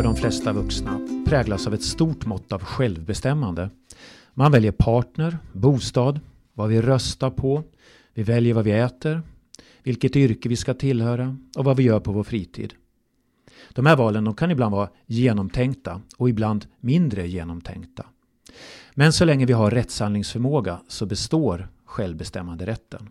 för de flesta vuxna präglas av ett stort mått av självbestämmande. Man väljer partner, bostad, vad vi röstar på, vi väljer vad vi äter, vilket yrke vi ska tillhöra och vad vi gör på vår fritid. De här valen de kan ibland vara genomtänkta och ibland mindre genomtänkta. Men så länge vi har rättshandlingsförmåga så består självbestämmanderätten.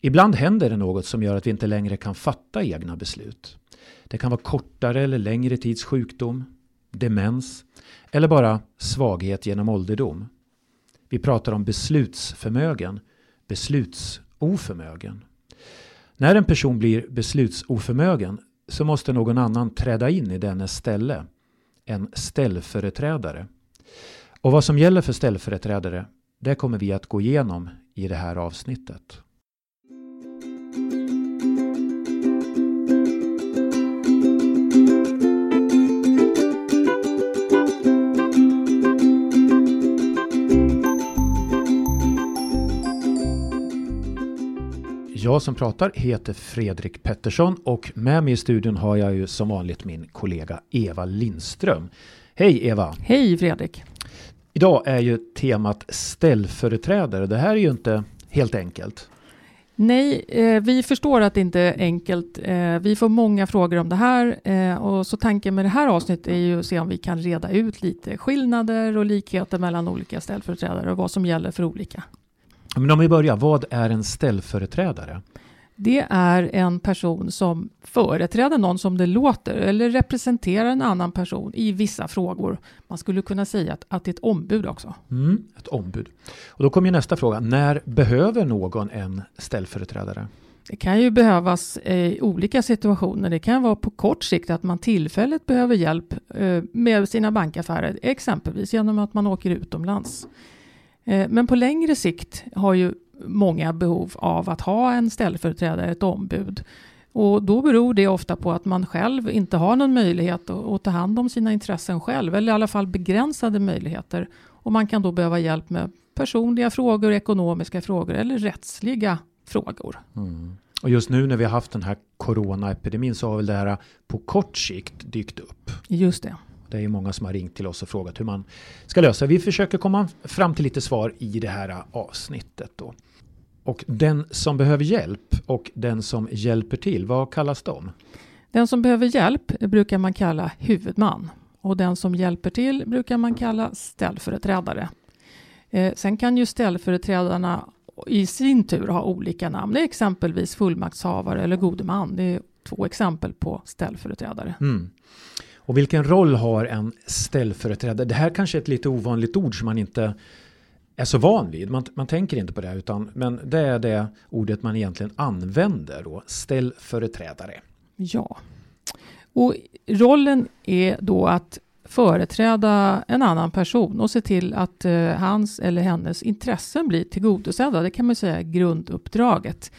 Ibland händer det något som gör att vi inte längre kan fatta egna beslut. Det kan vara kortare eller längre tids sjukdom, demens eller bara svaghet genom ålderdom. Vi pratar om beslutsförmögen, beslutsoförmögen. När en person blir beslutsoförmögen så måste någon annan träda in i dennes ställe, en ställföreträdare. Och vad som gäller för ställföreträdare, det kommer vi att gå igenom i det här avsnittet. Jag som pratar heter Fredrik Pettersson och med mig i studion har jag ju som vanligt min kollega Eva Lindström. Hej Eva! Hej Fredrik! Idag är ju temat ställföreträdare. Det här är ju inte helt enkelt. Nej, eh, vi förstår att det inte är enkelt. Eh, vi får många frågor om det här eh, och så tanken med det här avsnittet är ju att se om vi kan reda ut lite skillnader och likheter mellan olika ställföreträdare och vad som gäller för olika. Men om vi börjar, vad är en ställföreträdare? Det är en person som företräder någon som det låter eller representerar en annan person i vissa frågor. Man skulle kunna säga att, att det är ett ombud också. Mm, ett ombud. Och då kommer nästa fråga. När behöver någon en ställföreträdare? Det kan ju behövas i olika situationer. Det kan vara på kort sikt att man tillfälligt behöver hjälp eh, med sina bankaffärer, exempelvis genom att man åker utomlands. Eh, men på längre sikt har ju många behov av att ha en ställföreträdare, ett ombud. Och då beror det ofta på att man själv inte har någon möjlighet att, ta hand om sina intressen själv, eller i alla fall begränsade möjligheter. Och man kan då behöva hjälp med personliga frågor, ekonomiska frågor eller rättsliga frågor. Mm. Och just nu när vi har haft den här coronaepidemin så har väl det här på kort sikt dykt upp? Just det. Det är många som har ringt till oss och frågat hur man ska lösa. Vi försöker komma fram till lite svar i det här avsnittet. Då. Och den som behöver hjälp och den som hjälper till, vad kallas de? Den som behöver hjälp brukar man kalla huvudman och den som hjälper till brukar man kalla ställföreträdare. Eh, sen kan ju ställföreträdarna i sin tur ha olika namn, det är exempelvis fullmaktshavare eller gode man. Det är två exempel på ställföreträdare. Mm. Och vilken roll har en ställföreträdare? Det här kanske är ett lite ovanligt ord som man inte är så van vid. Man, man tänker inte på det, utan, men det är det ordet man egentligen använder då, ställföreträdare. Ja, och rollen är då att företräda en annan person och se till att eh, hans eller hennes intressen blir tillgodosedda. Det kan man säga är grunduppdraget.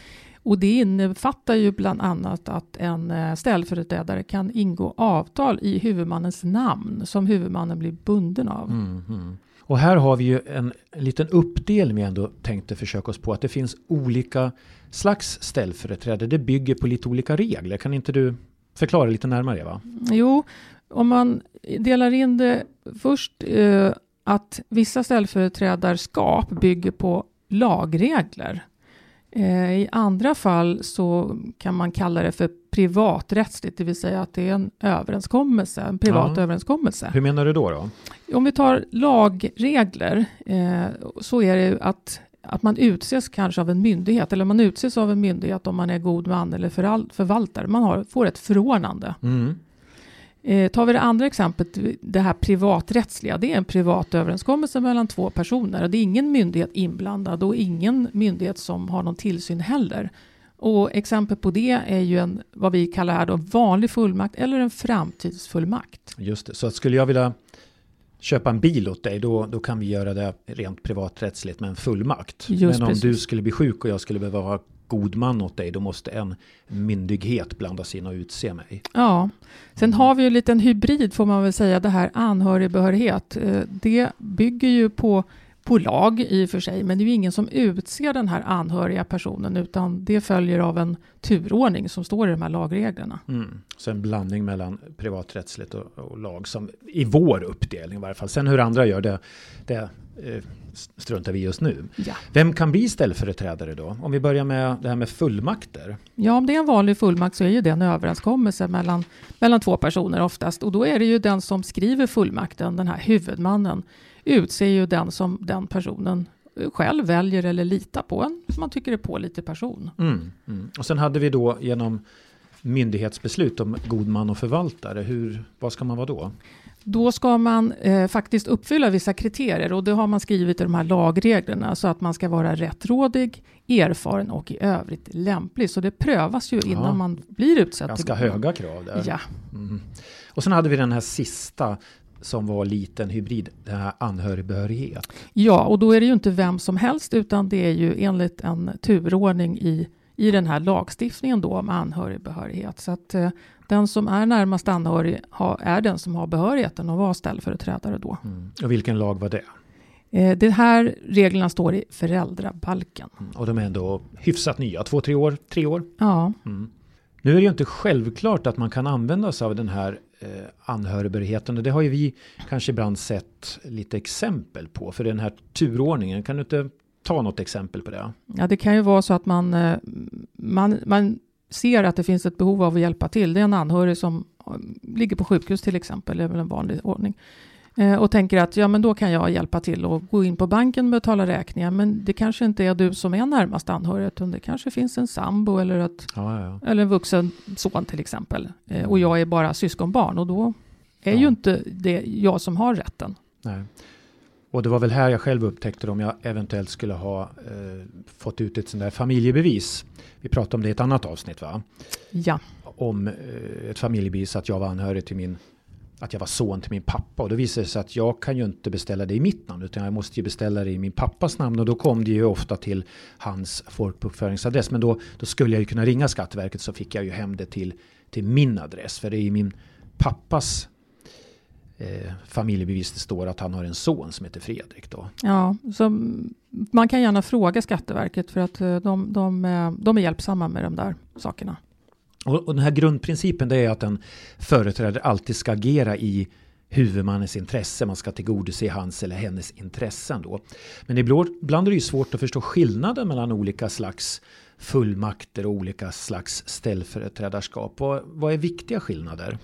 Och det innefattar ju bland annat att en eh, ställföreträdare kan ingå avtal i huvudmannens namn som huvudmannen blir bunden av. Mm, mm. Och här har vi ju en, en liten uppdelning ändå tänkte försöka oss på. Att det finns olika slags ställföreträdare. Det bygger på lite olika regler. Kan inte du förklara lite närmare Eva? Jo, om man delar in det först eh, att vissa ställföreträdarskap bygger på lagregler. Eh, I andra fall så kan man kalla det för privaträttsligt, det vill säga att det är en överenskommelse, en privat ja. överenskommelse. Hur menar du då? då? Om vi tar lagregler eh, så är det att, att man utses kanske av en myndighet, eller man utses av en myndighet om man är god man eller förvaltare. Man har, får ett förordnande. Mm. Eh, tar vi det andra exemplet, det här privaträttsliga, det är en privat överenskommelse mellan två personer. Det är ingen myndighet inblandad och ingen myndighet som har någon tillsyn heller. Och exempel på det är ju en, vad vi kallar här då, vanlig fullmakt eller en framtidsfullmakt. Just det, så att skulle jag vilja köpa en bil åt dig, då, då kan vi göra det rent privaträttsligt med en fullmakt. Just Men om precis. du skulle bli sjuk och jag skulle behöva ha god man åt dig, då måste en myndighet blandas in och utse mig. Ja, sen har vi ju en liten hybrid får man väl säga, det här anhörigbehörighet. Eh, det bygger ju på på lag i och för sig, men det är ju ingen som utser den här anhöriga personen, utan det följer av en turordning som står i de här lagreglerna. Mm. Så en blandning mellan privaträttsligt och, och, lag, som i vår uppdelning i varje fall. Sen hur andra gör det, det eh, struntar vi just nu. Ja. Vem kan bli ställföreträdare då? Om vi börjar med det här med fullmakter. Ja, om det är en vanlig fullmakt så är ju det en överenskommelse mellan, mellan två personer oftast. Och då är det ju den som skriver fullmakten, den här huvudmannen, utser ju den som den personen själv väljer eller litar på, en som man tycker är pålitlig person. Mm, mm. Och sen hade vi då genom myndighetsbeslut om god man och förvaltare. Hur, vad ska man vara då? Då ska man eh, faktiskt uppfylla vissa kriterier och det har man skrivit i de här lagreglerna så att man ska vara rättrådig, erfaren och i övrigt lämplig. Så det prövas ju innan ja. man blir utsedd. Ganska höga krav där. Ja. Mm. Och sen hade vi den här sista som var liten hybrid, den här anhörigbehörighet. Ja, och då är det ju inte vem som helst utan det är ju enligt en turordning i, i den här lagstiftningen då om anhörigbehörighet. Så att eh, den som är närmast anhörig ha, är den som har behörigheten att vara ställföreträdare då. Mm. Och vilken lag var det? Eh, de här reglerna står i föräldrabalken. Mm. Och de är ändå hyfsat nya, två, tre år? Tre år? Ja. Mm. Nu är det ju inte självklart att man kan använda sig av den här eh, anhörigbehörigheten. Och det har ju vi kanske ibland sett lite exempel på. För den här turordningen, kan du inte ta något exempel på det? Ja, det kan ju vara så att man, eh, man, man ser att det finns ett behov av att hjälpa till. Det är en anhörig som eh, ligger på sjukhus till exempel, det är väl en vanlig ordning. Eh, och tänker att ja, men då kan jag hjälpa till och gå in på banken och betala räkningar. Men det kanske inte är du som är närmast anhörig, utan det kanske finns en sambo eller, ett, ja, ja. eller en vuxen son till exempel. Eh, och jag är bara syskonbarn och då är ju inte det jag som har rätten. Nej. Och det var väl här jag själv upptäckte om jag eventuellt skulle ha eh, fått ut ett sånt där familjebevis. Vi pratade om det i ett annat avsnitt va? Ja. Om eh, ett familjebevis att jag var anhörig till min att jag var son till min pappa och då visade det sig att jag kan ju inte beställa det i mitt namn utan jag måste ju beställa det i min pappas namn och då kom det ju ofta till hans folkbokföringsadress men då, då skulle jag ju kunna ringa Skatteverket så fick jag ju hem det till, till min adress för det är ju min pappas eh, familjebevis det står att han har en son som heter Fredrik då. Ja, så man kan gärna fråga Skatteverket för att eh, de, de, eh, de är hjälpsamma med de där sakerna. Och, och den här grundprincipen det är att en företrädare alltid ska agera i huvudmannens intresse. Man ska tillgodose hans eller hennes intressen då. Men ibland är det ju svårt att förstå skillnaden mellan olika slags fullmakter och olika slags ställföreträdarskap. Och vad är viktiga skillnader?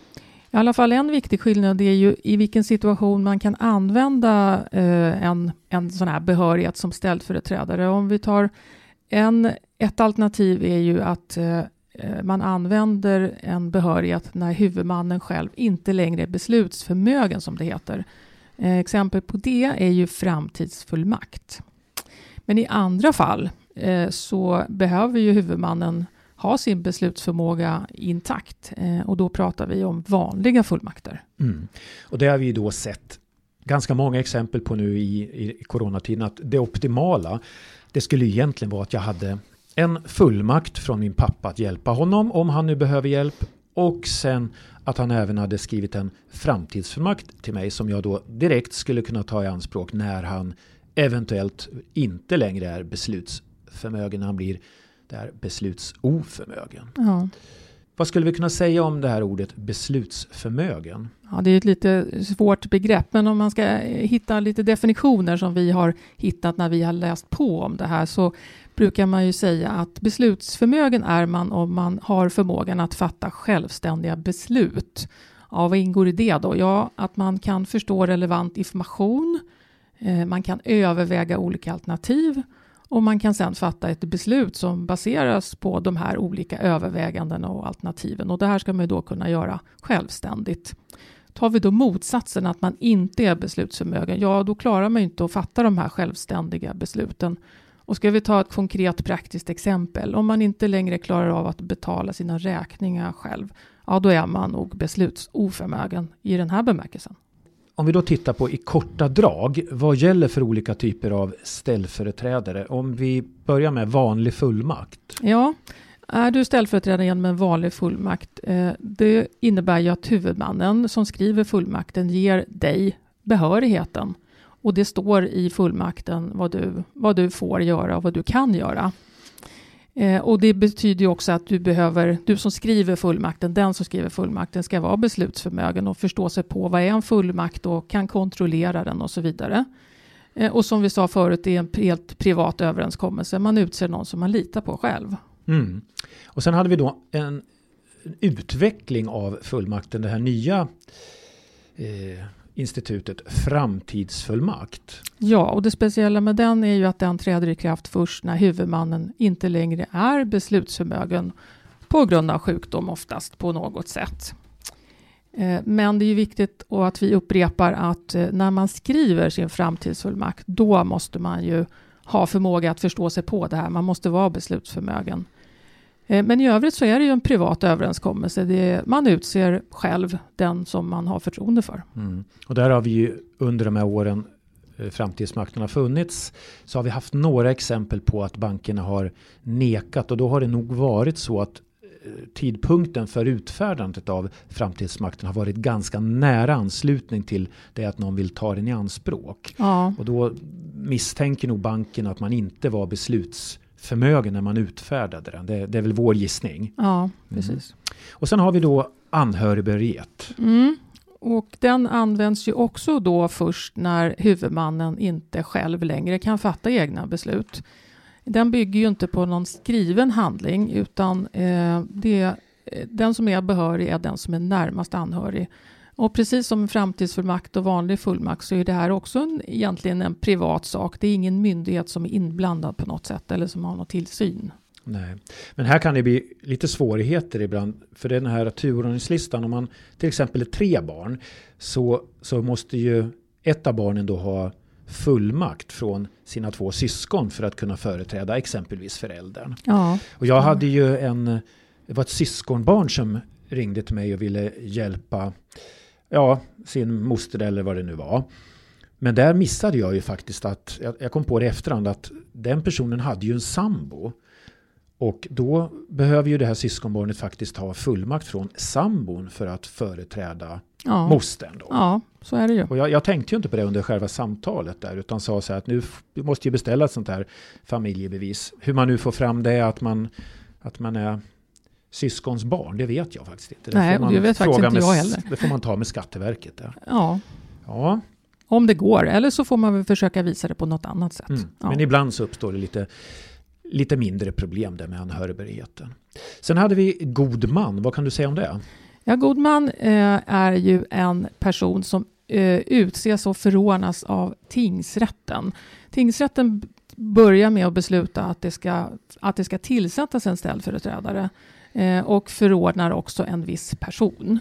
I alla fall en viktig skillnad är ju i vilken situation man kan använda eh, en, en sån här behörighet som ställföreträdare. Om vi tar en, ett alternativ är ju att eh, eh, man använder en behörighet när huvudmannen själv inte längre är beslutsförmögen, som det heter. Exempel på det är ju framtidsfullmakt. Men i andra fall så behöver ju huvudmannen ha sin beslutsförmåga intakt eh, och då pratar vi om vanliga fullmakter. Mm. Och det har vi då sett ganska många exempel på nu i, i coronatiden att det optimala det skulle egentligen vara att jag hade en fullmakt från min pappa att hjälpa honom om han nu behöver hjälp och sen att han även hade skrivit en framtidsfullmakt till mig som jag då direkt skulle kunna ta i anspråk när han eventuellt inte längre är beslutsförmögen, när han blir där beslutsoförmögen. Ja. Vad skulle vi kunna säga om det här ordet beslutsförmögen? Ja, det är ett lite svårt begrepp, men om man ska hitta lite definitioner som vi har hittat när vi har läst på om det här så brukar man ju säga att beslutsförmögen är man om man har förmågan att fatta självständiga beslut. Ja, vad ingår i det då? Ja, att man kan förstå relevant information, eh, man kan överväga olika alternativ och man kan sedan fatta ett beslut som baseras på de här olika övervägandena och alternativen. Och det här ska man då kunna göra självständigt. Tar vi då motsatsen att man inte är beslutsförmögen, ja då klarar man inte att fatta de här självständiga besluten. Och ska vi ta ett konkret praktiskt exempel. Om man inte längre klarar av att betala sina räkningar själv, ja då är man nog beslutsoförmögen i den här bemärkelsen. Om vi då tittar på i korta drag, vad gäller för olika typer av ställföreträdare? Om vi börjar med vanlig fullmakt. Ja, är du ställföreträdare genom en vanlig fullmakt, eh, det innebär ju att huvudmannen som skriver fullmakten ger dig behörigheten Och det står i fullmakten vad du, vad du får göra och vad du kan göra. Eh, och det betyder ju också att du behöver, du som skriver fullmakten, den som skriver fullmakten ska vara beslutsförmögen och förstå sig på vad är en fullmakt och kan kontrollera den och så vidare. Eh, och som vi sa förut, det är en helt privat överenskommelse. Man utser någon som man litar på själv. Mm. Och sen hade vi då en utveckling av fullmakten, det här nya eh, institutet framtidsfullmakt. Ja, och det speciella med den är ju att den träder i kraft först när huvudmannen inte längre är beslutsförmögen på grund av sjukdom oftast på något sätt. Eh, men det är ju viktigt och att vi upprepar att eh, när man skriver sin framtidsfullmakt, då måste man ju ha förmåga att förstå sig på det här. Man måste vara beslutsförmögen. Eh, men i övrigt så är det ju en privat överenskommelse. Det, man utser själv den som man har förtroende för. Mm. Och där har vi ju under de här åren eh, framtidsmakten har funnits så har vi haft några exempel på att bankerna har nekat och då har det nog varit så att eh, tidpunkten för utfärdandet av framtidsmakten har varit ganska nära anslutning till det att någon vill ta den i anspråk. Ja. Och då misstänker nog banken att man inte var besluts förmögen när man utfärdade den. Det, det är väl vår gissning. Ja, mm. precis. Mm. Och sen har vi då anhörigbehörighet. Mm. Och den används ju också då först när huvudmannen inte själv längre kan fatta egna beslut. Den bygger ju inte på någon skriven handling utan eh, det, den som är behörig är den som är närmast anhörig. Och precis som framtidsfullmakt och vanlig fullmakt så är det här också en, egentligen en privat sak. Det är ingen myndighet som är inblandad på något sätt eller som har någon tillsyn. Nej, men här kan det bli lite svårigheter ibland. För den här turordningslistan, om man till exempel är tre barn så, så måste ju ett av barnen då ha fullmakt från sina två syskon för att kunna företräda exempelvis föräldern. Ja. Och jag hade ju en, det var ett syskonbarn som ringde till mig och ville hjälpa ja, sin moster eller vad det nu var. Men där missade jag ju faktiskt att, jag kom på det i efterhand, att den personen hade ju en sambo. Och då behöver ju det här syskonbarnet faktiskt ha fullmakt från sambon för att företräda ja. mostern. Då. Ja, så är det ju. Och jag, jag, tänkte ju inte på det under själva samtalet där, utan sa så här att nu måste ju beställa ett sånt här familjebevis. Hur man nu får fram det, att man, att man är syskons barn, det vet jag faktiskt inte. Det Nej, det vet faktiskt inte jag heller. Det får man ta med Skatteverket. Där. Ja. ja. Om det går, eller så får man väl försöka visa det på något annat sätt. Mm. Ja. Men ibland så uppstår det lite, lite mindre problem där med anhörigbehörigheten. Sen hade vi god man, vad kan du säga om det? Ja, god man eh, är ju en person som eh, utses och förordnas av tingsrätten. Tingsrätten börjar med att besluta att det ska, att det ska tillsättas en ställföreträdare Eh, och förordnar också en viss person.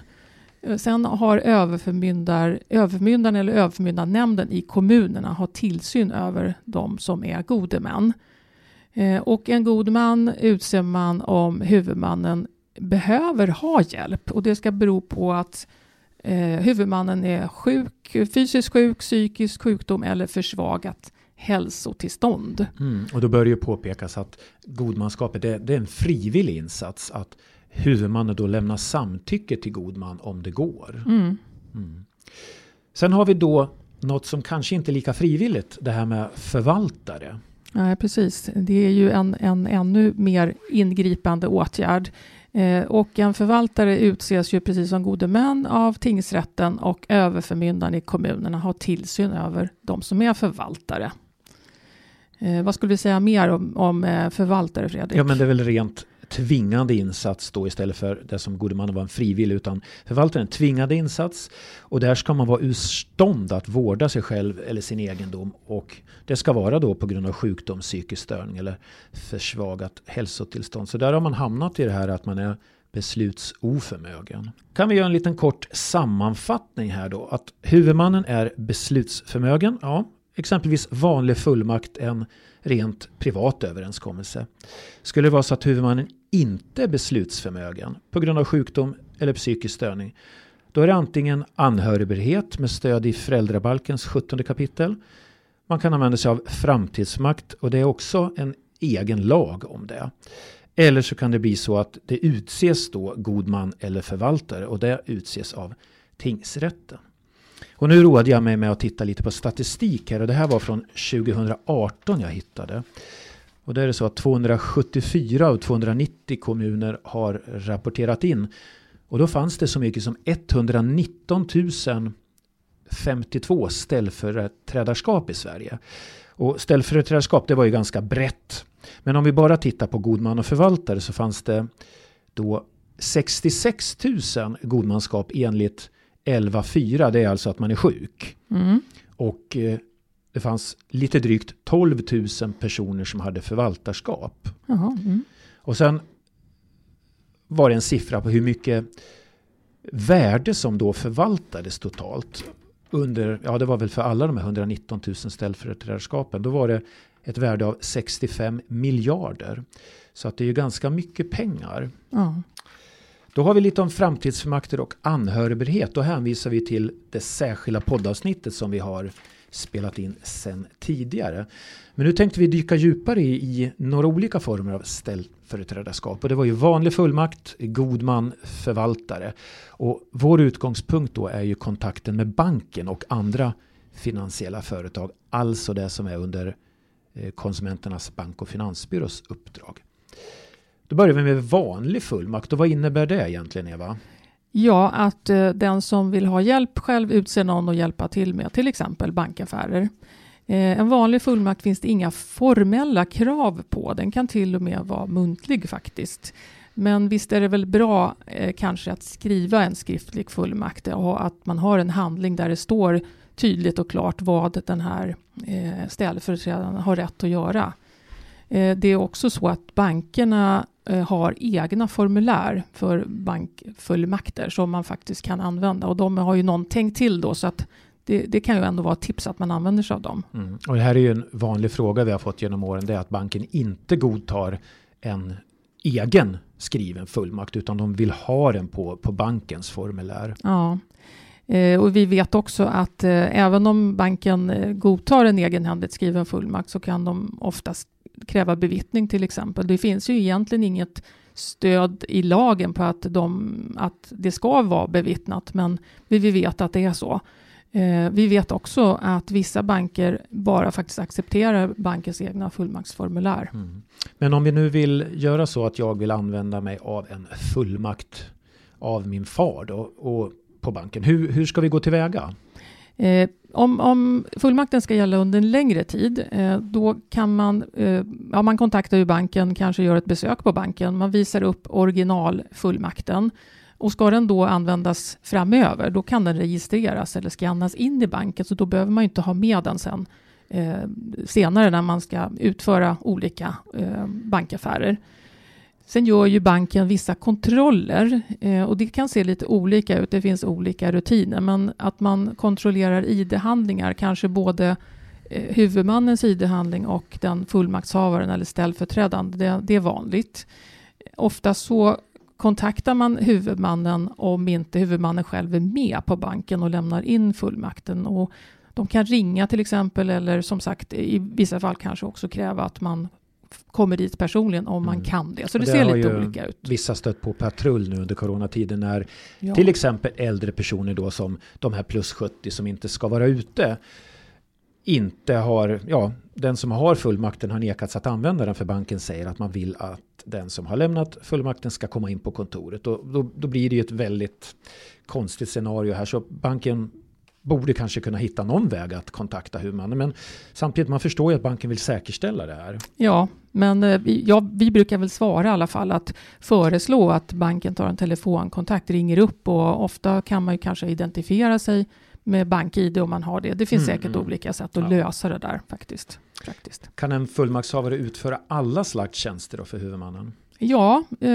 Eh, sen har överförmyndar, överförmyndaren eller överförmyndarnämnden i kommunerna har tillsyn över de som är gode män. Eh, och en god man utser man om huvudmannen behöver ha hjälp och det ska bero på att huvudmannen är sjuk, fysiskt sjuk, psykisk sjukdom eller försvagat hälsotillstånd. Mm, och då bör det ju påpekas att godmanskapet det, det är en frivillig insats. Att huvudmannen då lämnar samtycke till god man om det går. Mm. Mm. Sen har vi då något som kanske inte är lika frivilligt, det här med förvaltare. Nej, precis. Det är ju en, en ännu mer ingripande åtgärd. Eh, och en förvaltare utses ju precis som gode män av tingsrätten och överförmyndaren i kommunerna har tillsyn över de som är förvaltare. Eh, vad skulle du säga mer om, om eh, förvaltare, Fredrik? Ja, men det är väl rent tvingande insats då istället för det som gode man var en frivillig utan förvaltaren en tvingande insats och där ska man vara ur stånd att vårda sig själv eller sin egendom och det ska vara då på grund av sjukdom, psykisk störning eller försvagat hälsotillstånd. Så där har man hamnat i det här att man är beslutsoförmögen. Kan vi göra en liten kort sammanfattning här då att huvudmannen är beslutsförmögen. Ja, exempelvis vanlig fullmakt en rent privat överenskommelse. Skulle det vara så att huvudmannen inte är beslutsförmögen på grund av sjukdom eller psykisk störning då är det antingen anhörighet med stöd i föräldrabalkens 17 kapitel. Man kan använda sig av framtidsmakt och det är också en egen lag om det. Eller så kan det bli så att det utses då god man eller förvaltare och det utses av tingsrätten. Och nu roade jag mig med att titta lite på statistik här och det här var från 2018 jag hittade. Och där är det så att 274 av 290 kommuner har rapporterat in. Och då fanns det så mycket som 119 052 ställföreträdarskap i Sverige. Och ställföreträdarskap det var ju ganska brett. Men om vi bara tittar på god man och förvaltare så fanns det då 66 000 godmanskap enligt 11.4. Det är alltså att man är sjuk. Mm. Och eh, det fanns lite drygt 12 000 personer som hade förvaltarskap. Jaha, mm. Och sen var det en siffra på hur mycket värde som då förvaltades totalt. Under, ja det var väl för alla de här 119 000 ställföreträdarskapen. Då var det ett värde av 65 miljarder. Så att det är ju ganska mycket pengar. Ja. Då har vi lite om framtidsfullmakter och anhörighet. Då hänvisar vi till det särskilda poddavsnittet som vi har spelat in sedan tidigare. Men nu tänkte vi dyka djupare i, i några olika former av ställföreträdarskap. Och det var ju vanlig fullmakt, god man, förvaltare. Och vår utgångspunkt då är ju kontakten med banken och andra finansiella företag. Alltså det som är under eh, Konsumenternas bank och finansbyrås uppdrag. Då börjar vi med vanlig fullmakt och vad innebär det egentligen Eva? Ja, att eh, den som vill ha hjälp själv utser någon att hjälpa till med, till exempel bankaffärer. Eh, en vanlig fullmakt finns det inga formella krav på. Den kan till och med vara muntlig faktiskt. Men visst är det väl bra eh, kanske att skriva en skriftlig fullmakt och att man har en handling där det står tydligt och klart vad den här eh, ställföreträdaren har rätt att göra. Eh, det är också så att bankerna har egna formulär för bankfullmakter som man faktiskt kan använda och de har ju någon tänkt till då så att det, det, kan ju ändå vara ett tips att man använder sig av dem. Mm. Och det här är ju en vanlig fråga vi har fått genom åren. Det är att banken inte godtar en egen skriven fullmakt utan de vill ha den på, på bankens formulär. Ja, eh, Eh, och vi vet också att eh, även om banken eh, godtar en egenhändigt skriven fullmakt så kan de oftast kräva bevittning till exempel. Det finns ju egentligen inget stöd i lagen på att, de, att det ska vara bevittnat, men vi vet att det är så. Vi vet också att vissa banker bara faktiskt accepterar bankens egna fullmaktsformulär. Mm. Men om vi nu vill göra så att jag vill använda mig av en fullmakt av min far då, och på banken, hur, hur ska vi gå tillväga? Eh, om, om fullmakten ska gälla under en längre tid, eh, då kan man, eh, ja, man kontaktar ju banken, kanske gör ett besök på banken, man visar upp originalfullmakten och ska den då användas framöver, då kan den registreras eller skannas in i banken, så då behöver man inte ha med den sen eh, senare när man ska utföra olika eh, bankaffärer. Sen gör ju banken vissa kontroller eh, och det kan se lite olika ut. Det finns olika rutiner, men att man kontrollerar ID-handlingar, kanske både eh, huvudmannens ID-handling och den fullmaktshavaren eller ställföreträdaren, det, det är vanligt. Ofta så kontaktar man huvudmannen om inte huvudmannen själv är med på banken och lämnar in fullmakten. Och de kan ringa till exempel eller som sagt i vissa fall kanske också kräva att man kommer dit personligen om man mm. kan det. Så det, det ser lite olika ut. Vissa stött på patrull nu under coronatiden när ja. till exempel äldre personer då som de här plus 70 som inte ska vara ute inte har, ja, den som har fullmakten har nekats att använda den för banken säger att man vill att den som har lämnat fullmakten ska komma in på kontoret. Och då, då blir det ju ett väldigt konstigt scenario här så banken borde kanske kunna hitta någon väg att kontakta huvudmannen. Men samtidigt, man förstår ju att banken vill säkerställa det här. Ja, men eh, ja, vi brukar väl svara i alla fall att föreslå att banken tar en telefonkontakt, ringer upp och ofta kan man ju kanske identifiera sig med BankID om man har det. Det finns mm, säkert mm. olika sätt att ja. lösa det där faktiskt. Praktiskt. Kan en fullmaktshavare utföra alla slags tjänster då för huvudmannen? Ja, eh,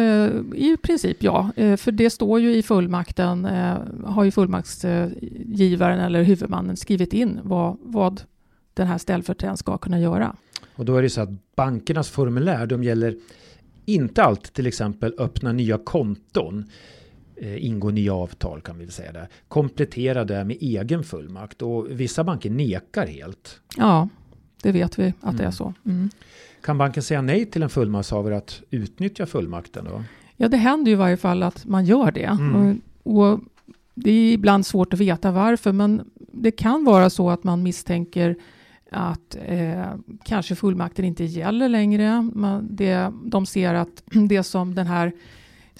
i princip ja. Eh, för det står ju i fullmakten, eh, har ju fullmaktsgivaren eller huvudmannen skrivit in vad, vad den här ställföreträdaren ska kunna göra. Och då är det så att bankernas formulär, de gäller inte alltid till exempel öppna nya konton, ingå nya avtal kan vi säga det, komplettera det med egen fullmakt och vissa banker nekar helt. Ja, det vet vi att mm. det är mm. så. Mm. Kan banken säga nej till en fullmaktshavare att utnyttja fullmakten då? Ja, det händer ju i varje fall att man gör det. Mm. Och, och, det är ibland svårt att veta varför, men det kan vara så att man misstänker att eh, kanske fullmakten inte gäller längre. Man, det, de ser att det som den här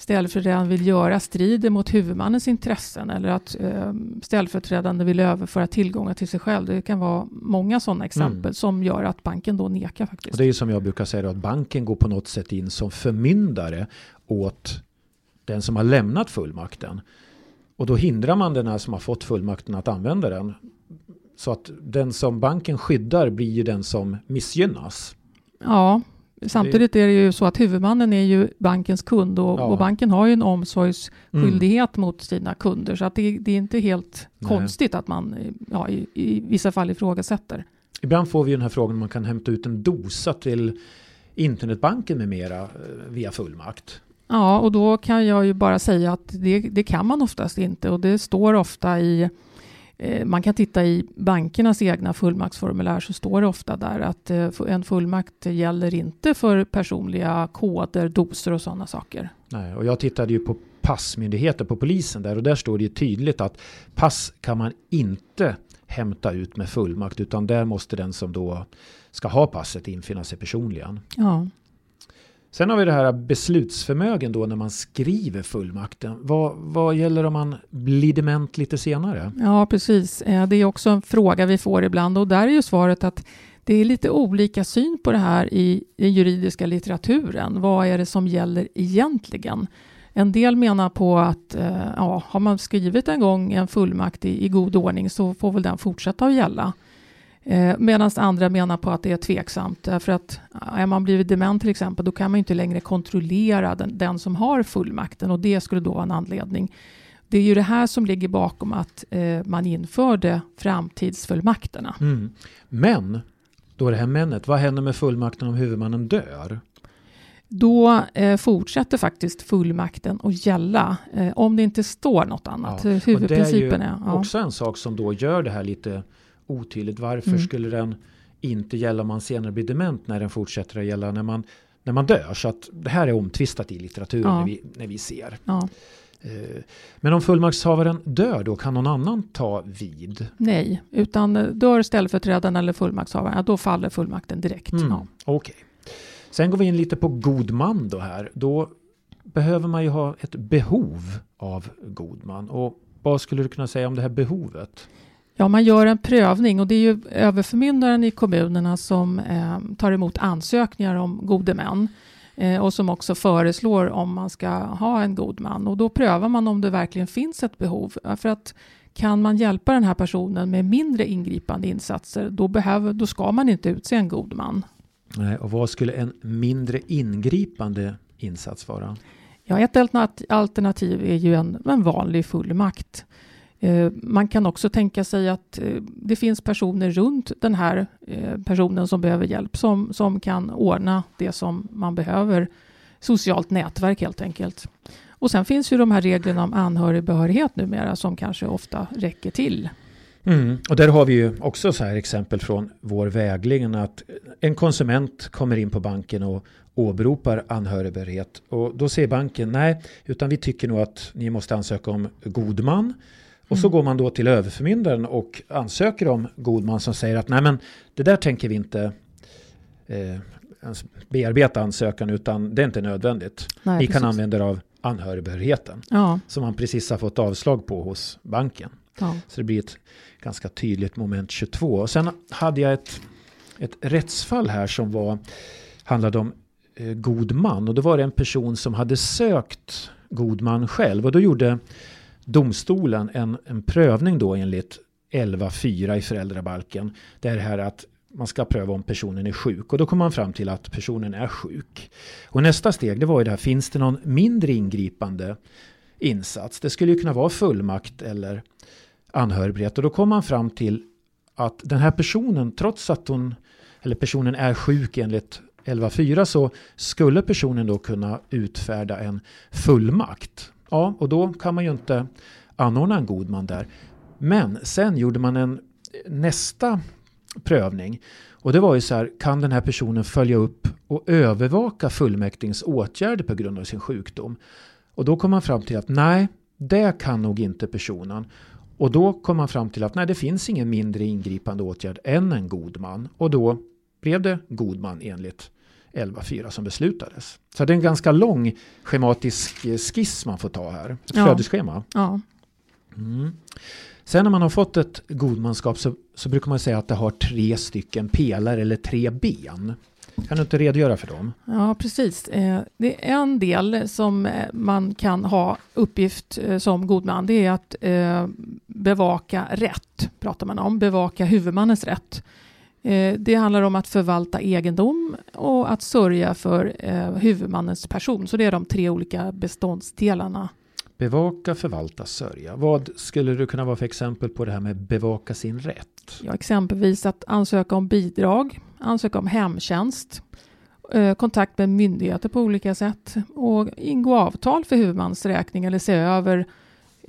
ställföreträdaren vill göra strider mot huvudmannens intressen eller att eh, ställföreträdaren vill överföra tillgångar till sig själv. Det kan vara många sådana exempel mm. som gör att banken då nekar faktiskt. Och det är som jag brukar säga då, att banken går på något sätt in som förmyndare åt den som har lämnat fullmakten. Och då hindrar man den här som har fått fullmakten att använda den. Så att den som banken skyddar blir ju den som missgynnas. Ja, Samtidigt är det ju så att huvudmannen är ju bankens kund och, ja. och banken har ju en omsorgsskyldighet mm. mot sina kunder. Så att det, det är inte helt Nej. konstigt att man ja, i, i, vissa fall ifrågasätter. Ibland får vi den här frågan om man kan hämta ut en dosa till internetbanken med mera eh, via fullmakt. Ja, och då kan jag ju bara säga att det, det kan man oftast inte och det står ofta i man kan titta i bankernas egna fullmaktsformulär så står det ofta där att eh, en fullmakt gäller inte för personliga koder, doser och sådana saker. Nej, och jag tittade ju på passmyndigheten på polisen där och där står det ju tydligt att pass kan man inte hämta ut med fullmakt utan där måste den som då ska ha passet infinna sig personligen. Ja. Sen har vi det här beslutsförmögen då när man skriver fullmakten. Vad, vad gäller om man blir dement lite senare? Ja, precis. Eh, det är också en fråga vi får ibland och där är ju svaret att det är lite olika syn på det här i den juridiska litteraturen. Vad är det som gäller egentligen? En del menar på att eh, ja, har man skrivit en gång en fullmakt i, i god ordning så får väl den fortsätta att gälla. Eh, Medan andra menar på att det är tveksamt. För att är man blivit dement till exempel, då kan man inte längre kontrollera den, den, som har fullmakten och det skulle då vara en anledning. Det är ju det här som ligger bakom att eh, man införde framtidsfullmakterna. Mm. Men, då är det här männet, vad händer med fullmakten om huvudmannen dör? Då eh, fortsätter faktiskt fullmakten att gälla eh, om det inte står något annat. Ja. Huvudprincipen är, ju är ja. också en sak som då gör det här lite otydligt. Varför mm. skulle den inte gälla om man senare blir dement när den fortsätter att gälla när man, när man dör? Så att det här är omtvistat i litteraturen ja. när, vi, när vi ser. Ja. Eh, men om fullmaktshavaren dör då, kan någon annan ta vid? Nej, utan dör ställföreträdaren eller fullmaktshavaren, då faller fullmakten direkt. Mm, ja. Okej. Okay. Sen går vi in lite på god man då här. Då behöver man ju ha ett behov av god man. Och vad skulle du kunna säga om det här behovet? Ja, man gör en prövning och det är ju överförmyndaren i kommunerna som eh, tar emot ansökningar om gode män eh, och som också föreslår om man ska ha en god man. Och då prövar man om det verkligen finns ett behov. För att kan man hjälpa den här personen med mindre ingripande insatser, då, behöver, då ska man inte utse en god man. Nej, och vad skulle en mindre ingripande insats vara? Ja, ett alternativ är ju en, en vanlig fullmakt. Eh, man kan också tänka sig att eh, det finns personer runt den här eh, personen som behöver hjälp som, som kan ordna det som man behöver. Socialt nätverk helt enkelt. Och sen finns ju de här reglerna om anhörigbehörighet numera som kanske ofta räcker till. Mm. Och där har vi ju också så här exempel från vår vägledning att en konsument kommer in på banken och åberopar anhörigbehörighet och då säger banken nej, utan vi tycker nog att ni måste ansöka om god man och så mm. går man då till överförmyndaren och ansöker om god man som säger att nej men det där tänker vi inte eh, bearbeta ansökan utan det är inte nödvändigt. Nej, Ni precis. kan använda er av anhörigbehörigheten ja. som man precis har fått avslag på hos banken. Ja. Så det blir ett ganska tydligt moment 22. Och sen hade jag ett, ett rättsfall här som var, handlade om eh, god man. Och då var det en person som hade sökt god man själv. Och då gjorde domstolen en, en prövning då enligt 11.4 i föräldrabalken. Det är det här att man ska pröva om personen är sjuk och då kommer man fram till att personen är sjuk. Och nästa steg det var ju det här, finns det någon mindre ingripande insats? Det skulle ju kunna vara fullmakt eller anhörighet och då kommer man fram till att den här personen, trots att hon eller personen är sjuk enligt 11.4 så skulle personen då kunna utfärda en fullmakt. Ja, och då kan man ju inte anordna en god man där. Men sen gjorde man en nästa prövning. Och det var ju så här, kan den här personen följa upp och övervaka fullmäktiges åtgärder på grund av sin sjukdom? Och då kom man fram till att nej, det kan nog inte personen. Och då kom man fram till att nej, det finns ingen mindre ingripande åtgärd än en god man. Och då blev det god man enligt 11.4 som beslutades. Så det är en ganska lång schematisk skiss man får ta här. Ett Ja. flödesschema. Ja. Mm. Sen när man har fått ett godmanskap så, så brukar man säga att det har tre stycken pelare eller tre ben. Kan du inte redogöra för dem? Ja, precis. Eh, Det är en del som eh, man kan ha uppgift eh, som god man. Det är att eh, bevaka rätt, pratar man om. Bevaka huvudmannens rätt. Eh, Det handlar om att förvalta egendom och att sörja för eh, huvudmannens person. Så det är de tre olika beståndsdelarna. Bevaka, förvalta, sörja. Vad skulle du kunna vara för exempel på det här med bevaka sin rätt? Ja, exempelvis att ansöka om bidrag, ansöka om hemtjänst, eh, kontakt med myndigheter på olika sätt och ingå avtal för huvudmans räkning eller se över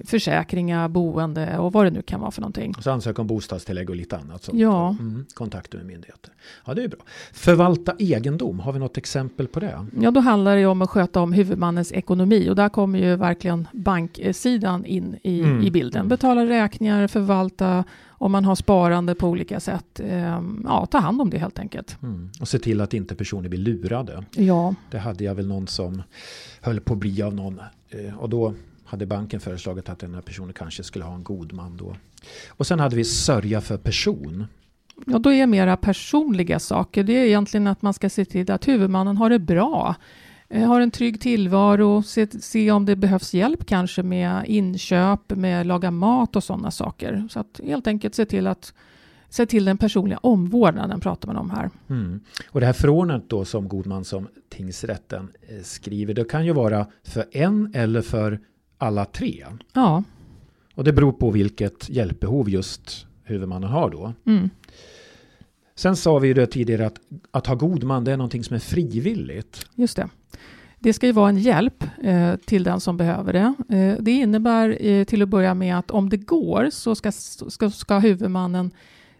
försäkringar, boende och vad det nu kan vara för någonting. Och så ansöka om bostadstillägg och lite annat. Sånt. Ja. Mm, kontakter med myndigheter. Ja, det är bra. Förvalta egendom, har vi något exempel på det? Ja, då handlar det om att sköta om huvudmannens ekonomi och där kommer ju verkligen banksidan in i, Mm. i bilden. Betala räkningar, förvalta, om man har sparande på olika sätt. Eh, ja, ta hand om det helt enkelt. Mm. Och se till att inte personer blir lurade. Ja, Det hade jag väl någon som höll på att bli av någon. Eh, Och då hade banken föreslagit att den här personen kanske skulle ha en god man då. Och sen hade vi sörja för person. Ja, då är mera personliga saker. Det är egentligen att man ska se till att huvudmannen har det bra. Eh, Har en trygg tillvaro, se, se om det behövs hjälp kanske med inköp, med laga mat och sådana saker. Så att helt enkelt se till att se till den personliga omvårdnaden pratar man om här. Mm. Och det här förordnandet då som god man som tingsrätten eh, skriver. Det kan ju vara för en eller för alla tre. Ja, Och det beror på vilket hjälpbehov just huvudmannen har då. mm. Sen sa vi ju det tidigare att att ha god man det är någonting som är frivilligt. just det. Det ska ju vara en hjälp eh, till den som behöver det. Eh, det innebär eh, till att börja med att om det går så ska, ska, ska huvudmannen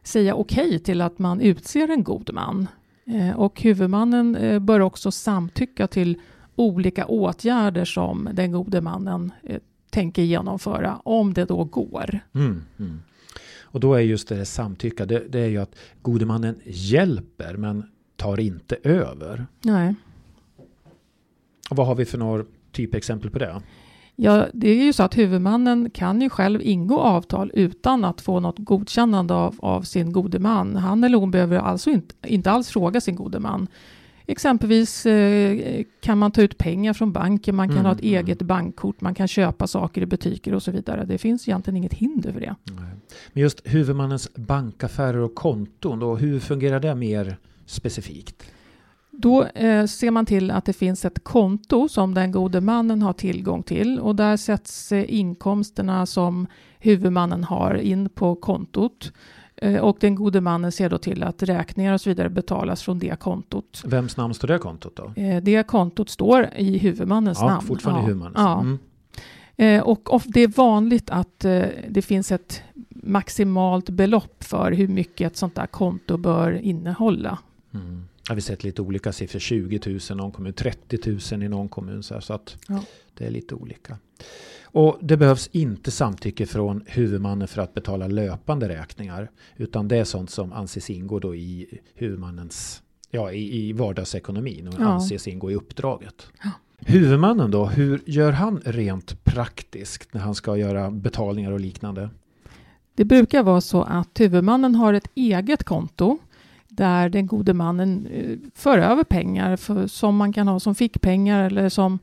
säga okej till att man utser en god man. Eh, och huvudmannen eh, bör också samtycka till olika åtgärder som den gode mannen eh, tänker genomföra, om det då går. Mm, mm. Och då är just det samtycka, det, det är ju att gode mannen hjälper men tar inte över. Nej. Och vad har vi för några typexempel på det? Ja, det är ju så att huvudmannen kan ju själv ingå avtal utan att få något godkännande av, av sin gode man. Han eller hon behöver alltså inte, inte alls fråga sin gode man. Exempelvis eh, kan man ta ut pengar från banken, man kan Mm, ha ett mm. eget bankkort, man kan köpa saker i butiker och så vidare. Det finns egentligen inget hinder för det. Men just huvudmannens bankaffärer och konton, då, hur fungerar det mer specifikt? Då eh, ser man till att det finns ett konto som den gode mannen har tillgång till och där sätts eh, inkomsterna som huvudmannen har in på kontot. Eh, och den gode mannen ser då till att räkningar och så vidare betalas från det kontot. Vems namn står det kontot då? Eh, det kontot står i huvudmannens Ja, namn. fortfarande huvudmannens. Ja. Mm. Eh, och of- det är vanligt att det finns ett maximalt belopp för hur mycket ett sånt där konto bör innehålla. Mm. Har vi sett lite olika siffror, 20 000 i någon kommun, 30 000 i någon kommun. Så, här, så att Ja. det är lite olika. Och det behövs inte samtycke från huvudmannen för att betala löpande räkningar. Utan det är sånt som anses ingå då i huvudmannens, ja i, i vardagsekonomin och Ja. anses ingå i uppdraget. Huvudmannen då, hur gör han rent praktiskt när han ska göra betalningar och liknande? Det brukar vara så att huvudmannen har ett eget konto där den gode mannen eh, för över pengar för, som man kan ha som fickpengar eller som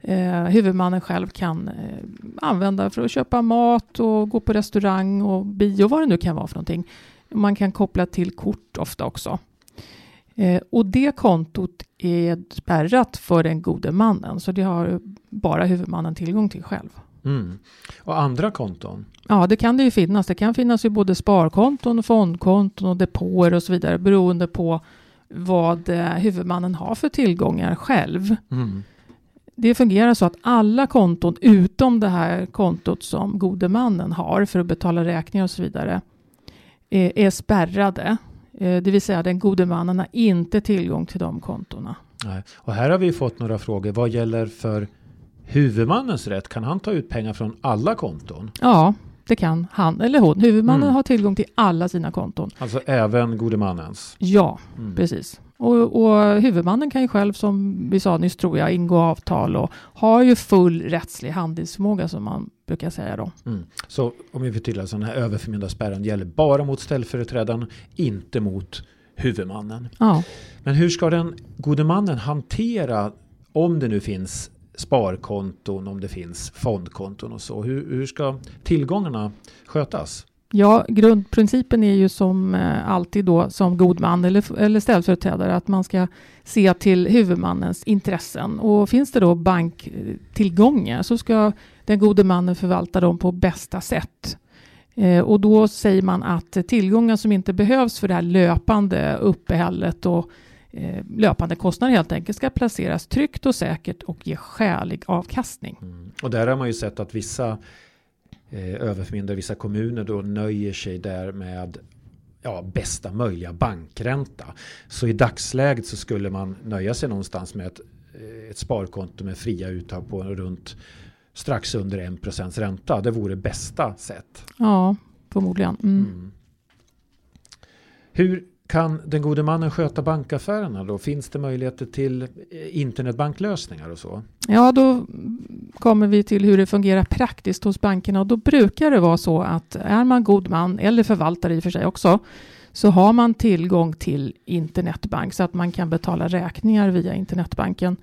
eh, huvudmannen själv kan eh, använda för att köpa mat och gå på restaurang och bio, vad det nu kan vara för någonting. Man kan koppla till kort ofta också. Eh, och det kontot är spärrat för den gode mannen, så det har bara huvudmannen tillgång till själv. Mm. Och andra konton? Ja, det kan det ju finnas. Det kan finnas ju både sparkonton, fondkonton och depåer och så vidare beroende på vad eh, huvudmannen har för tillgångar själv. Mm. Det fungerar så att alla konton utom det här kontot som gode mannen har för att betala räkningar och så vidare är, är spärrade. Eh, Det vill säga den gode mannen har inte tillgång till de kontona. Nej. Och här har vi fått några frågor. Vad gäller för huvudmannens rätt? Kan han ta ut pengar från alla konton? Ja, det kan han eller hon. Huvudmannen Mm. har tillgång till alla sina konton. Alltså även gode mannens? Ja, Mm. precis. Och, och huvudmannen kan ju själv, som vi sa nyss tror jag, ingå avtal och har ju full rättslig handlingsförmåga som man brukar säga då. Mm. Så om vi förtydligar, så den här överförmyndarspärren gäller bara mot ställföreträdaren, inte mot huvudmannen. Ja. Men hur ska den gode mannen hantera om det nu finns sparkonton, om det finns fondkonton och så? Hur, hur ska tillgångarna skötas? Ja, grundprincipen är ju som eh, alltid då som god man eller, eller ställföreträdare att man ska se till huvudmannens intressen. Och finns det då banktillgångar så ska den gode mannen förvalta dem på bästa sätt. Eh, och då säger man att tillgångar som inte behövs för det här löpande uppehället och eh, löpande kostnader helt enkelt ska placeras tryggt och säkert och ge skälig avkastning. Mm. Och där har man ju sett att vissa eh, överförmyndare, vissa kommuner då nöjer sig där med ja, bästa möjliga bankränta. Så i dagsläget så skulle man nöja sig någonstans med ett, eh, ett sparkonto med fria uttag på runt strax under 1% ränta. Det vore bästa sätt. Ja, förmodligen. Mm. Mm. Hur kan den gode mannen sköta bankaffärerna då? Finns det möjligheter till eh, internetbanklösningar och så? Ja, då kommer vi till hur det fungerar praktiskt hos bankerna och då brukar det vara så att är man god man eller förvaltare i och för sig också så har man tillgång till internetbank så att man kan betala räkningar via internetbanken.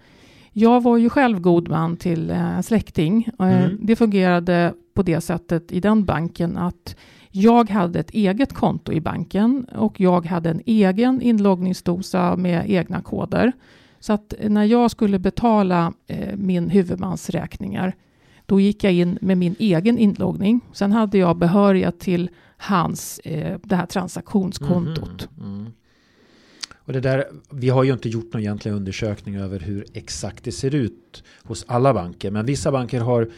Jag var ju själv god man till eh, en släkting. Eh, Mm. Det fungerade på det sättet i den banken att jag hade ett eget konto i banken och jag hade en egen inloggningsdosa med egna koder. Så att när jag skulle betala eh, min huvudmans räkningar, då gick jag in med min egen inloggning. Sen hade jag behörighet till hans, eh, det här transaktionskontot. Mm, mm. Och det där, vi har ju inte gjort någon egentlig undersökning över hur exakt det ser ut hos alla banker. Men vissa banker har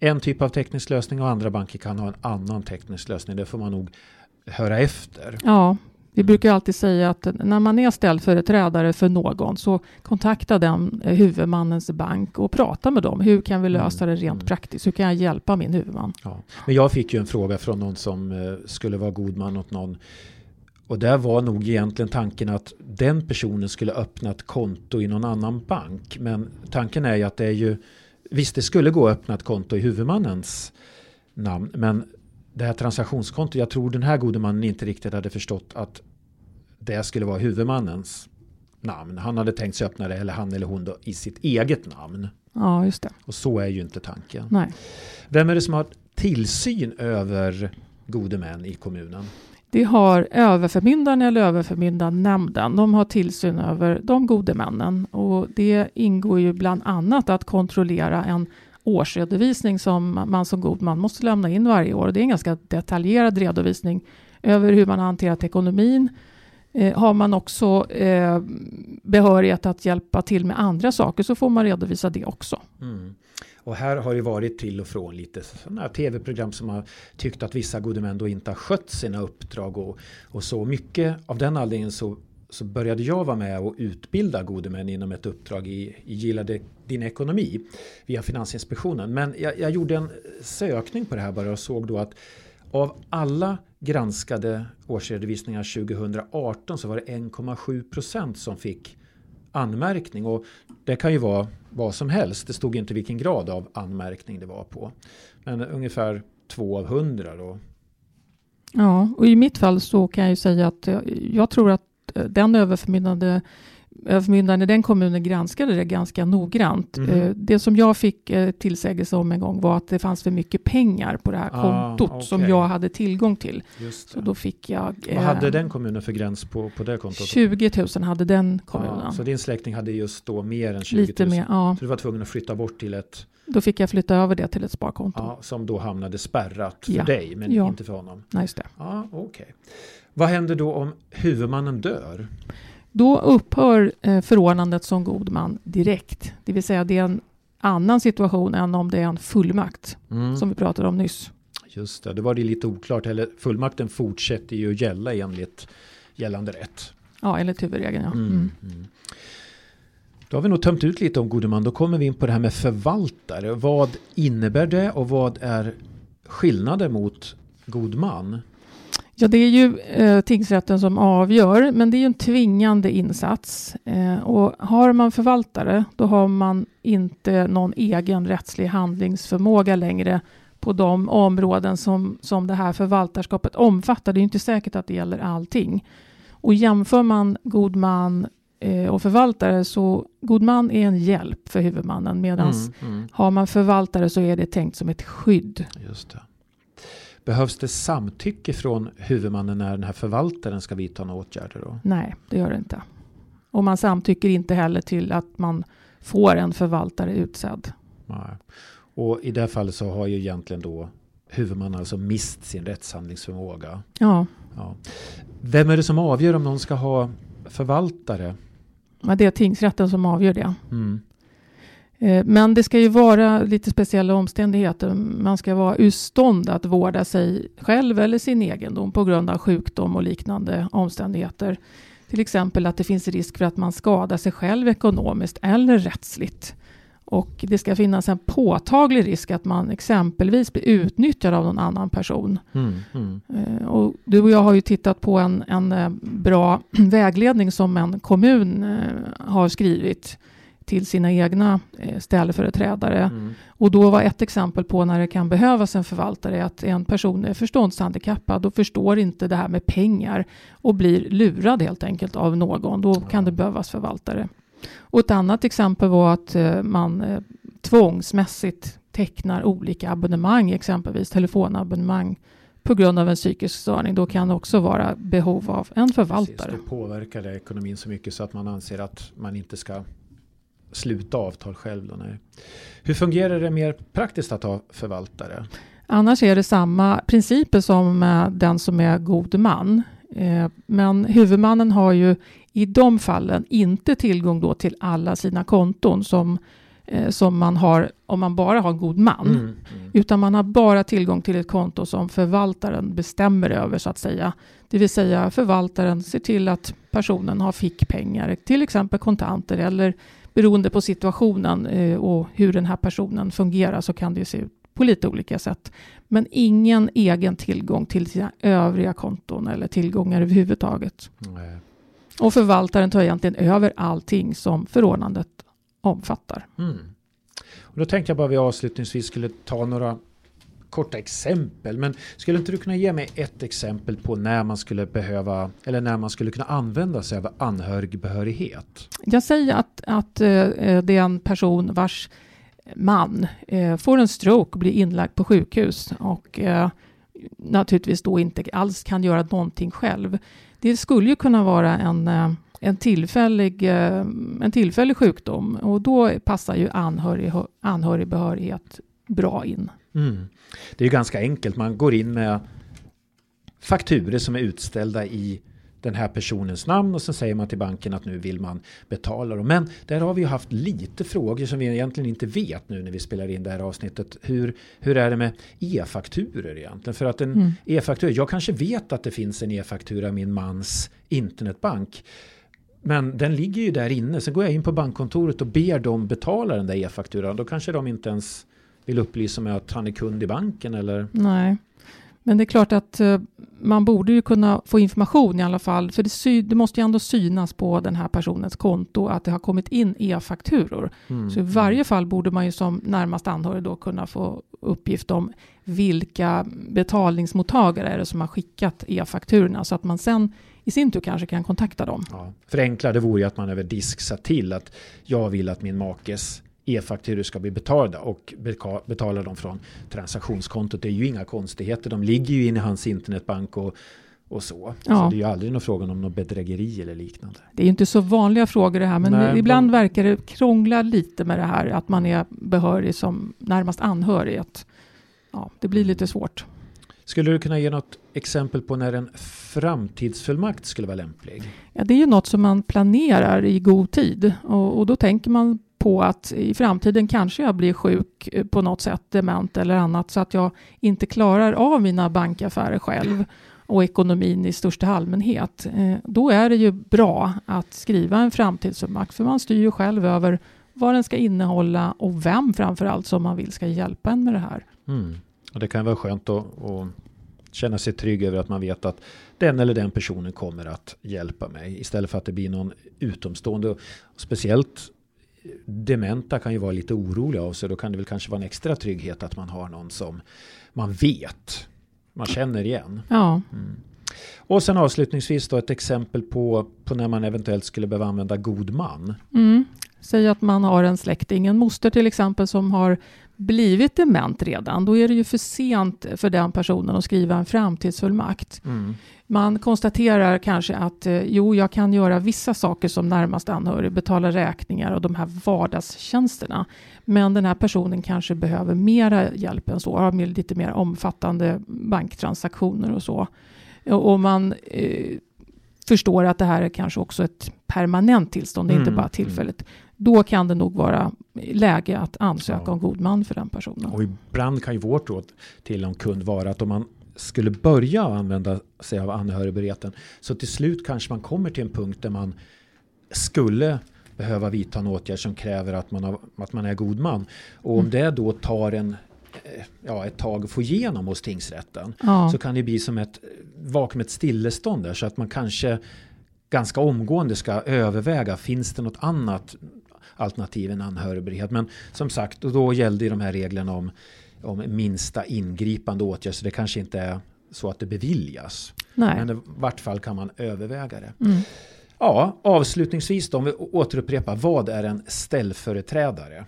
en typ av teknisk lösning och andra banker kan ha en annan teknisk lösning. Det får man nog höra efter. Ja, vi brukar alltid säga att när man är ställföreträdare för någon så kontakta den eh, huvudmannens bank och prata med dem. Hur kan vi lösa det rent Mm. praktiskt? Hur kan jag hjälpa min huvudman? Ja. Men jag fick ju en fråga från någon som eh, skulle vara god man åt någon. Och där var nog egentligen tanken att den personen skulle öppna ett konto i någon annan bank. Men tanken är ju att det är ju Visst, det skulle gå att öppna ett konto i huvudmannens namn. Men det här transaktionskontot, jag tror den här gode mannen inte riktigt hade förstått att det skulle vara huvudmannens namn. Han hade tänkt sig öppna det, eller han eller hon då, i sitt eget namn. Ja, just det. Och så är ju inte tanken. Nej. Vem är det som har tillsyn över gode män i kommunen? Det har överförmyndaren eller överförmyndarnämnden. De har tillsyn över de gode männen. Och det ingår ju bland annat att kontrollera en årsredovisning som man som god man måste lämna in varje år. Det är en ganska detaljerad redovisning över hur man har hanterat ekonomin. Eh, har man också eh, behörighet att hjälpa till med andra saker så får man redovisa det också. Mm. Och här har det varit till och från lite sådana här tv-program som har tyckt att vissa gode män då inte har skött sina uppdrag och, och så. Mycket av den anledningen så, så började jag vara med och utbilda gode män inom ett uppdrag i, i Gillade din ekonomi via Finansinspektionen. Men jag, jag gjorde en sökning på det här bara och såg då att av alla granskade årsredovisningar 2018 så var det 1,7 procent som fick anmärkning. Och det kan ju vara vad som helst. Det stod inte vilken grad av anmärkning det var på. Men ungefär två av hundra då. Ja, och i mitt fall så kan jag ju säga att jag, tror att eh, den överförmyndande överförmyndaren i den kommunen granskade det ganska noggrant. Eh, Det som jag fick eh, tillsägelse om en gång var att det fanns för mycket pengar på det här Ah, kontot som okej. jag hade tillgång till. Så då fick jag... Vad eh, hade den kommunen för gräns på, på det kontot? 20 000 hade den kommunen. Ja, så din släkting hade just då mer än 20 000? Lite mer, ja. Så du var tvungen att flytta bort till ett Då fick jag flytta över det till ett sparkonto. ja, som då hamnade spärrat för Ja. dig men Ja. inte för honom? Nej, just det. Ja, okej. Vad händer då om huvudmannen dör? Då upphör eh, förordnandet som god man direkt. Det vill säga det är en annan situation än om det är en fullmakt Mm. som vi pratade om nyss. Just det, det var det lite oklart. Eller fullmakten fortsätter ju gälla enligt gällande rätt. Ja, enligt huvudregeln. Ja. Mm. Mm. Mm. Då har vi nog tömt ut lite om gode man. Då kommer vi in på det här med förvaltare. Vad innebär det och vad är skillnaden mot god man? Ja, det är ju eh, tingsrätten som avgör, men det är ju en tvingande insats. Eh, och har man förvaltare, då har man inte någon egen rättslig handlingsförmåga längre på de områden som, som det här förvaltarskapet omfattar. Det är inte säkert att det gäller allting. Och jämför man god man eh, och förvaltare så god man är en hjälp för huvudmannen medan mm, mm. har man förvaltare så är det tänkt som ett skydd. Just det. Behövs det samtycke från huvudmannen när den här förvaltaren ska vidta några åtgärder? Då? Nej, det gör det inte. Och man samtycker inte heller till att man får en förvaltare utsedd. Nej. Och i det fallet så har ju egentligen då huvudmannen alltså mist sin rättshandlingsförmåga. Ja. ja. Vem är det som avgör om någon ska ha förvaltare? Ja, det är tingsrätten som avgör det. Mm. Eh, men det ska ju vara lite speciella omständigheter. Man ska vara ur stånd att vårda sig själv eller sin egendom på grund av sjukdom och liknande omständigheter. Till exempel att det finns risk för att man skadar sig själv ekonomiskt eller rättsligt. Och det ska finnas en påtaglig risk att man exempelvis blir utnyttjad av någon annan person. Mm, mm. Eh, och du och jag har ju tittat på en, en eh, bra vägledning som en kommun har skrivit till sina egna eh, ställföreträdare. Mm. Och då var ett exempel på när det kan behövas en förvaltare att en person är förståndshandikappad och förstår inte det här med pengar och blir lurad helt enkelt av någon. Då kan det behövas förvaltare. Och ett annat exempel var att eh, man eh, tvångsmässigt tecknar olika abonnemang, exempelvis telefonabonnemang på grund av en psykisk störning. Då kan det också vara behov av en förvaltare. Precis, det påverkar det ekonomin så mycket så att man anser att man inte ska sluta avtal själv. Då, nej. Hur fungerar det mer praktiskt att ha förvaltare? Annars är det samma principer som eh, den som är god man. Eh, men huvudmannen har ju i de fallen inte tillgång då till alla sina konton som, eh, som man har om man bara har god man. Mm, mm. Utan man har bara tillgång till ett konto som förvaltaren bestämmer över så att säga. Det vill säga förvaltaren ser till att personen har fickpengar, till exempel kontanter eller beroende på situationen eh, och hur den här personen fungerar så kan det se ut på lite olika sätt. Men ingen egen tillgång till sina övriga konton eller tillgångar överhuvudtaget. Nej. Och förvaltaren tar egentligen över allting som förordnandet omfattar. Mm. Och då tänkte jag bara vi avslutningsvis skulle ta några korta exempel. Men skulle inte du kunna ge mig ett exempel på när man skulle behöva eller när man skulle kunna använda sig av anhörigbehörighet? Jag säger att, att eh, det är en person vars man eh, får en stroke och blir inlagd på sjukhus och eh, naturligtvis då inte alls kan göra någonting själv. Det skulle ju kunna vara en en tillfällig, en tillfällig sjukdom och då passar ju anhörig, anhörigbehörighet bra in. Mm. Det är ganska enkelt. Man går in med fakturer som är utställda i den här personens namn och sen säger man till banken att nu vill man betala dem. Men där har vi haft lite frågor som vi egentligen inte vet nu när vi spelar in det här avsnittet. Hur, hur är det med e-fakturer egentligen? För att en mm. e-faktura, jag kanske vet att det finns en e-faktura i min mans internetbank. Men den ligger ju där inne. Sen går jag in på bankkontoret och ber dem betala den där e-fakturan. Då kanske de inte ens vill upplysa mig att han är kund i banken eller? Nej, men det är klart att uh, man borde ju kunna få information i alla fall, för det, sy- det, måste ju ändå synas på den här personens konto att det har kommit in e-fakturor. Mm. Så i varje mm. fall borde man ju som närmast anhörig då kunna få uppgift om vilka betalningsmottagare är det som har skickat e-fakturorna så att man sen i sin tur kanske kan kontakta dem. Ja, förenklade vore ju att man över disk sa till att jag vill att min makes e-fakturor ska bli betalda och betala dem från transaktionskontot. Det är ju inga konstigheter. De ligger ju inne i hans internetbank och, och så. Ja. Så det är ju aldrig någon frågan om något bedrägeri eller liknande. Det är inte så vanliga frågor det här, men Nej, ibland men... verkar det krångla lite med det här att man är behörig som närmast anhörig. Att, ja, det blir lite svårt. Skulle du kunna ge något exempel på när en framtidsfullmakt skulle vara lämplig? Ja, det är ju något som man planerar i god tid och, och då tänker man på att i framtiden kanske jag blir sjuk eh, på något sätt, dement eller annat, så att jag inte klarar av mina bankaffärer själv. och ekonomin i största allmänhet, eh, då är det ju bra att skriva en framtidsfullmakt, för man styr ju själv över vad den ska innehålla och vem framför allt som man vill ska hjälpa en med det här. Mm. Och det kan vara skönt att, att känna sig trygg över att man vet att den eller den personen kommer att hjälpa mig istället för att det blir någon utomstående. Speciellt dementa kan ju vara lite oroliga av sig. Då kan det väl kanske vara en extra trygghet att man har någon som man vet, man känner igen. Ja. Mm. Och sen avslutningsvis då ett exempel på, på när man eventuellt skulle behöva använda god man. Mm. Säg att man har en släkting, en moster till exempel, som har blivit dement redan. Då är det ju för sent för den personen att skriva en framtidsfullmakt. Mm. Man konstaterar kanske att eh, jo, jag kan göra vissa saker som närmast anhörig, betala räkningar och de här vardagstjänsterna. Men den här personen kanske behöver mera hjälp än så, har lite mer omfattande banktransaktioner och så. Och man eh, förstår att det här är kanske också ett permanent tillstånd, mm. inte bara tillfälligt. Då kan det nog vara läge att ansöka ja. om god man för den personen. Och ibland kan ju vårt råd till en kund vara att om man skulle börja använda sig av anhörigberätten så till slut kanske man kommer till en punkt där man skulle behöva vidta en åtgärd som kräver att man, har, att man är god man. Och om mm. det då tar en ja, ett tag få igenom hos tingsrätten ja. så kan det bli som ett vakuum, ett stillestånd där så att man kanske ganska omgående ska överväga finns det något annat alternativ än anhörigberedhet. Men som sagt, och då gällde ju de här reglerna om om minsta ingripande åtgärd. Så det kanske inte är så att det beviljas. Nej. Men i vart fall kan man överväga det. Mm. Ja, avslutningsvis då, om vi återupprepar, vad är en ställföreträdare?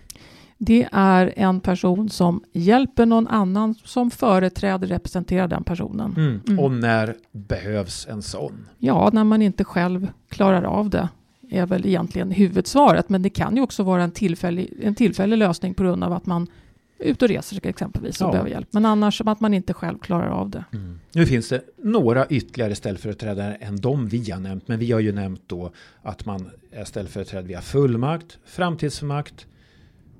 Det är en person som hjälper någon annan som företräder, representerar den personen. Mm. Mm. Och när behövs en sån? Ja, när man inte själv klarar av det är väl egentligen huvudsvaret. Men det kan ju också vara en tillfällig, en tillfällig lösning på grund av att man ut och reser exempelvis och ja. behöver hjälp. Men annars att man inte själv klarar av det. Mm. Nu finns det några ytterligare ställföreträdare än de vi har nämnt. Men vi har ju nämnt då att man är ställföreträdare via fullmakt, framtidsfullmakt,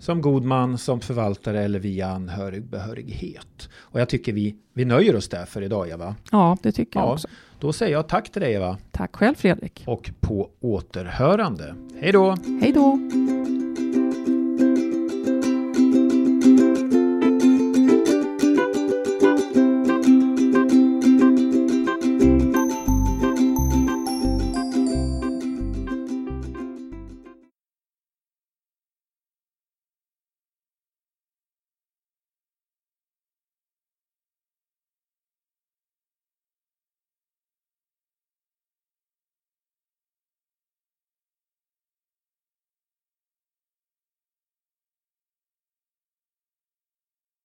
som god man, som förvaltare eller via anhörigbehörighet. Och jag tycker vi, vi nöjer oss där för idag Eva. Ja, det tycker jag också. Då säger jag tack till dig Eva. Tack själv Fredrik. Och på återhörande. Hej då! Hej då!